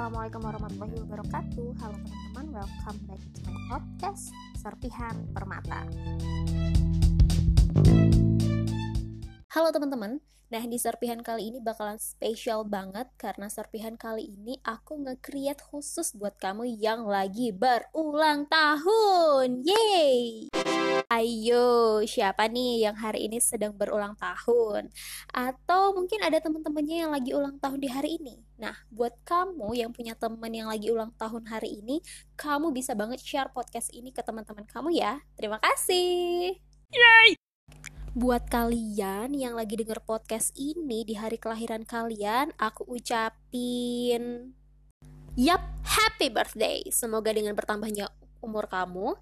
Assalamualaikum warahmatullahi wabarakatuh. Halo teman-teman, welcome back to my podcast Serpihan Permata. Halo teman-teman, nah di serpihan kali ini bakalan spesial banget Karena serpihan kali ini aku nge-create khusus buat kamu yang lagi berulang tahun Yeay! Ayo, siapa nih yang hari ini sedang berulang tahun? Atau mungkin ada teman-temannya yang lagi ulang tahun di hari ini. Nah, buat kamu yang punya teman yang lagi ulang tahun hari ini, kamu bisa banget share podcast ini ke teman-teman kamu ya. Terima kasih. Yay! Buat kalian yang lagi denger podcast ini di hari kelahiran kalian, aku ucapin Yap, happy birthday. Semoga dengan bertambahnya umur kamu,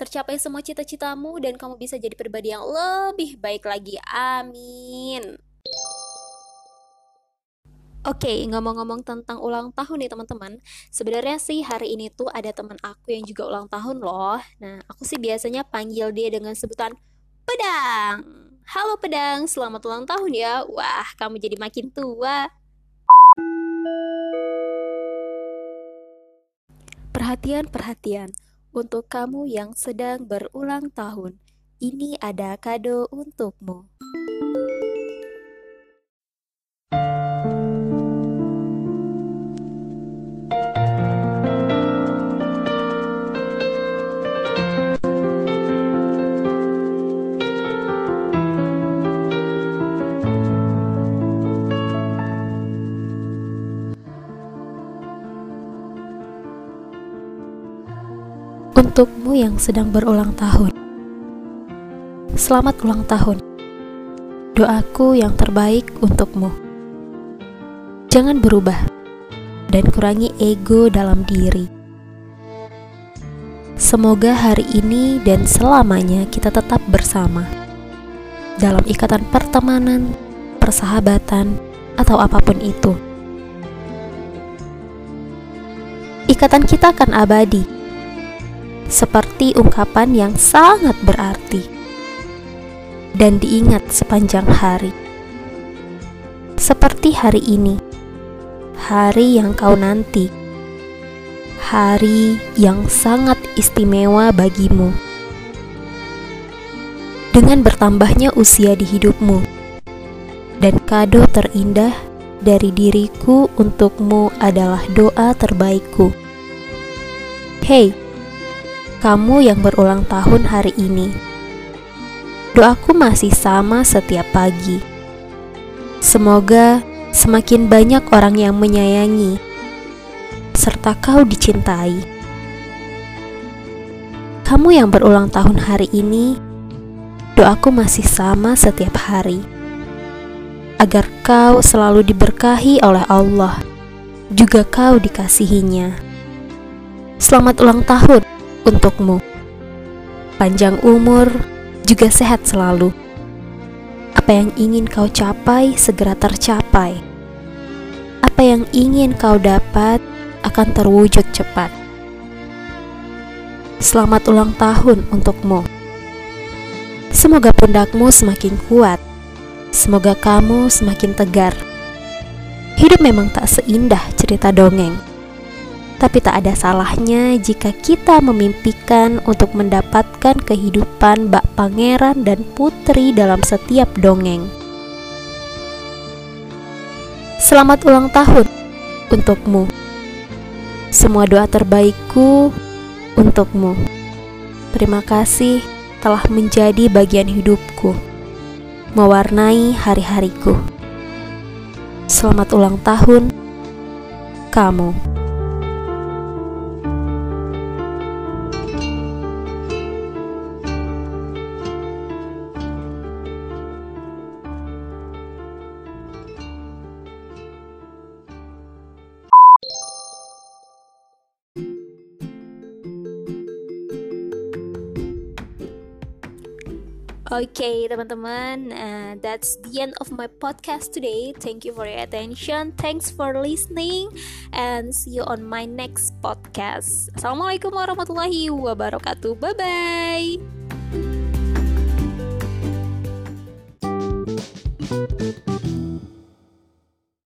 tercapai semua cita-citamu dan kamu bisa jadi pribadi yang lebih baik lagi. Amin. Oke, okay, ngomong-ngomong tentang ulang tahun nih teman-teman. Sebenarnya sih hari ini tuh ada teman aku yang juga ulang tahun loh. Nah, aku sih biasanya panggil dia dengan sebutan Pedang. Halo Pedang, selamat ulang tahun ya. Wah, kamu jadi makin tua. Perhatian, perhatian. Untuk kamu yang sedang berulang tahun, ini ada kado untukmu. Untukmu yang sedang berulang tahun, selamat ulang tahun. Doaku yang terbaik untukmu. Jangan berubah dan kurangi ego dalam diri. Semoga hari ini dan selamanya kita tetap bersama dalam ikatan pertemanan, persahabatan, atau apa pun itu. Ikatan kita akan abadi seperti ungkapan yang sangat berarti dan diingat sepanjang hari. Seperti hari ini, hari yang kau nanti, hari yang sangat istimewa bagimu. Dengan bertambahnya usia di hidupmu, dan kado terindah dari diriku untukmu adalah doa terbaikku. Hei, kamu yang berulang tahun hari ini. Doaku masih sama setiap pagi. Semoga semakin banyak orang yang menyayangi, serta kau dicintai. Kamu yang berulang tahun hari ini, doaku masih sama setiap hari, agar kau selalu diberkahi oleh Allah, juga kau dikasihinya. Selamat ulang tahun! Untukmu. Panjang umur, juga sehat selalu. Apa yang ingin kau capai segera tercapai. Apa yang ingin kau dapat akan terwujud cepat. Selamat ulang tahun untukmu. Semoga pundakmu semakin kuat. Semoga kamu semakin tegar. Hidup memang tak seindah cerita dongeng tapi tak ada salahnya jika kita memimpikan untuk mendapatkan kehidupan bak pangeran dan putri dalam setiap dongeng. Selamat ulang tahun untukmu. Semua doa terbaikku untukmu. Terima kasih telah menjadi bagian hidupku, mewarnai hari-hariku. Selamat ulang tahun, kamu. Okay, teman-teman, uh, that's the end of my podcast today. Thank you for your attention. Thanks for listening, and see you on my next podcast. Assalamualaikum warahmatullahi wabarakatuh. Bye bye.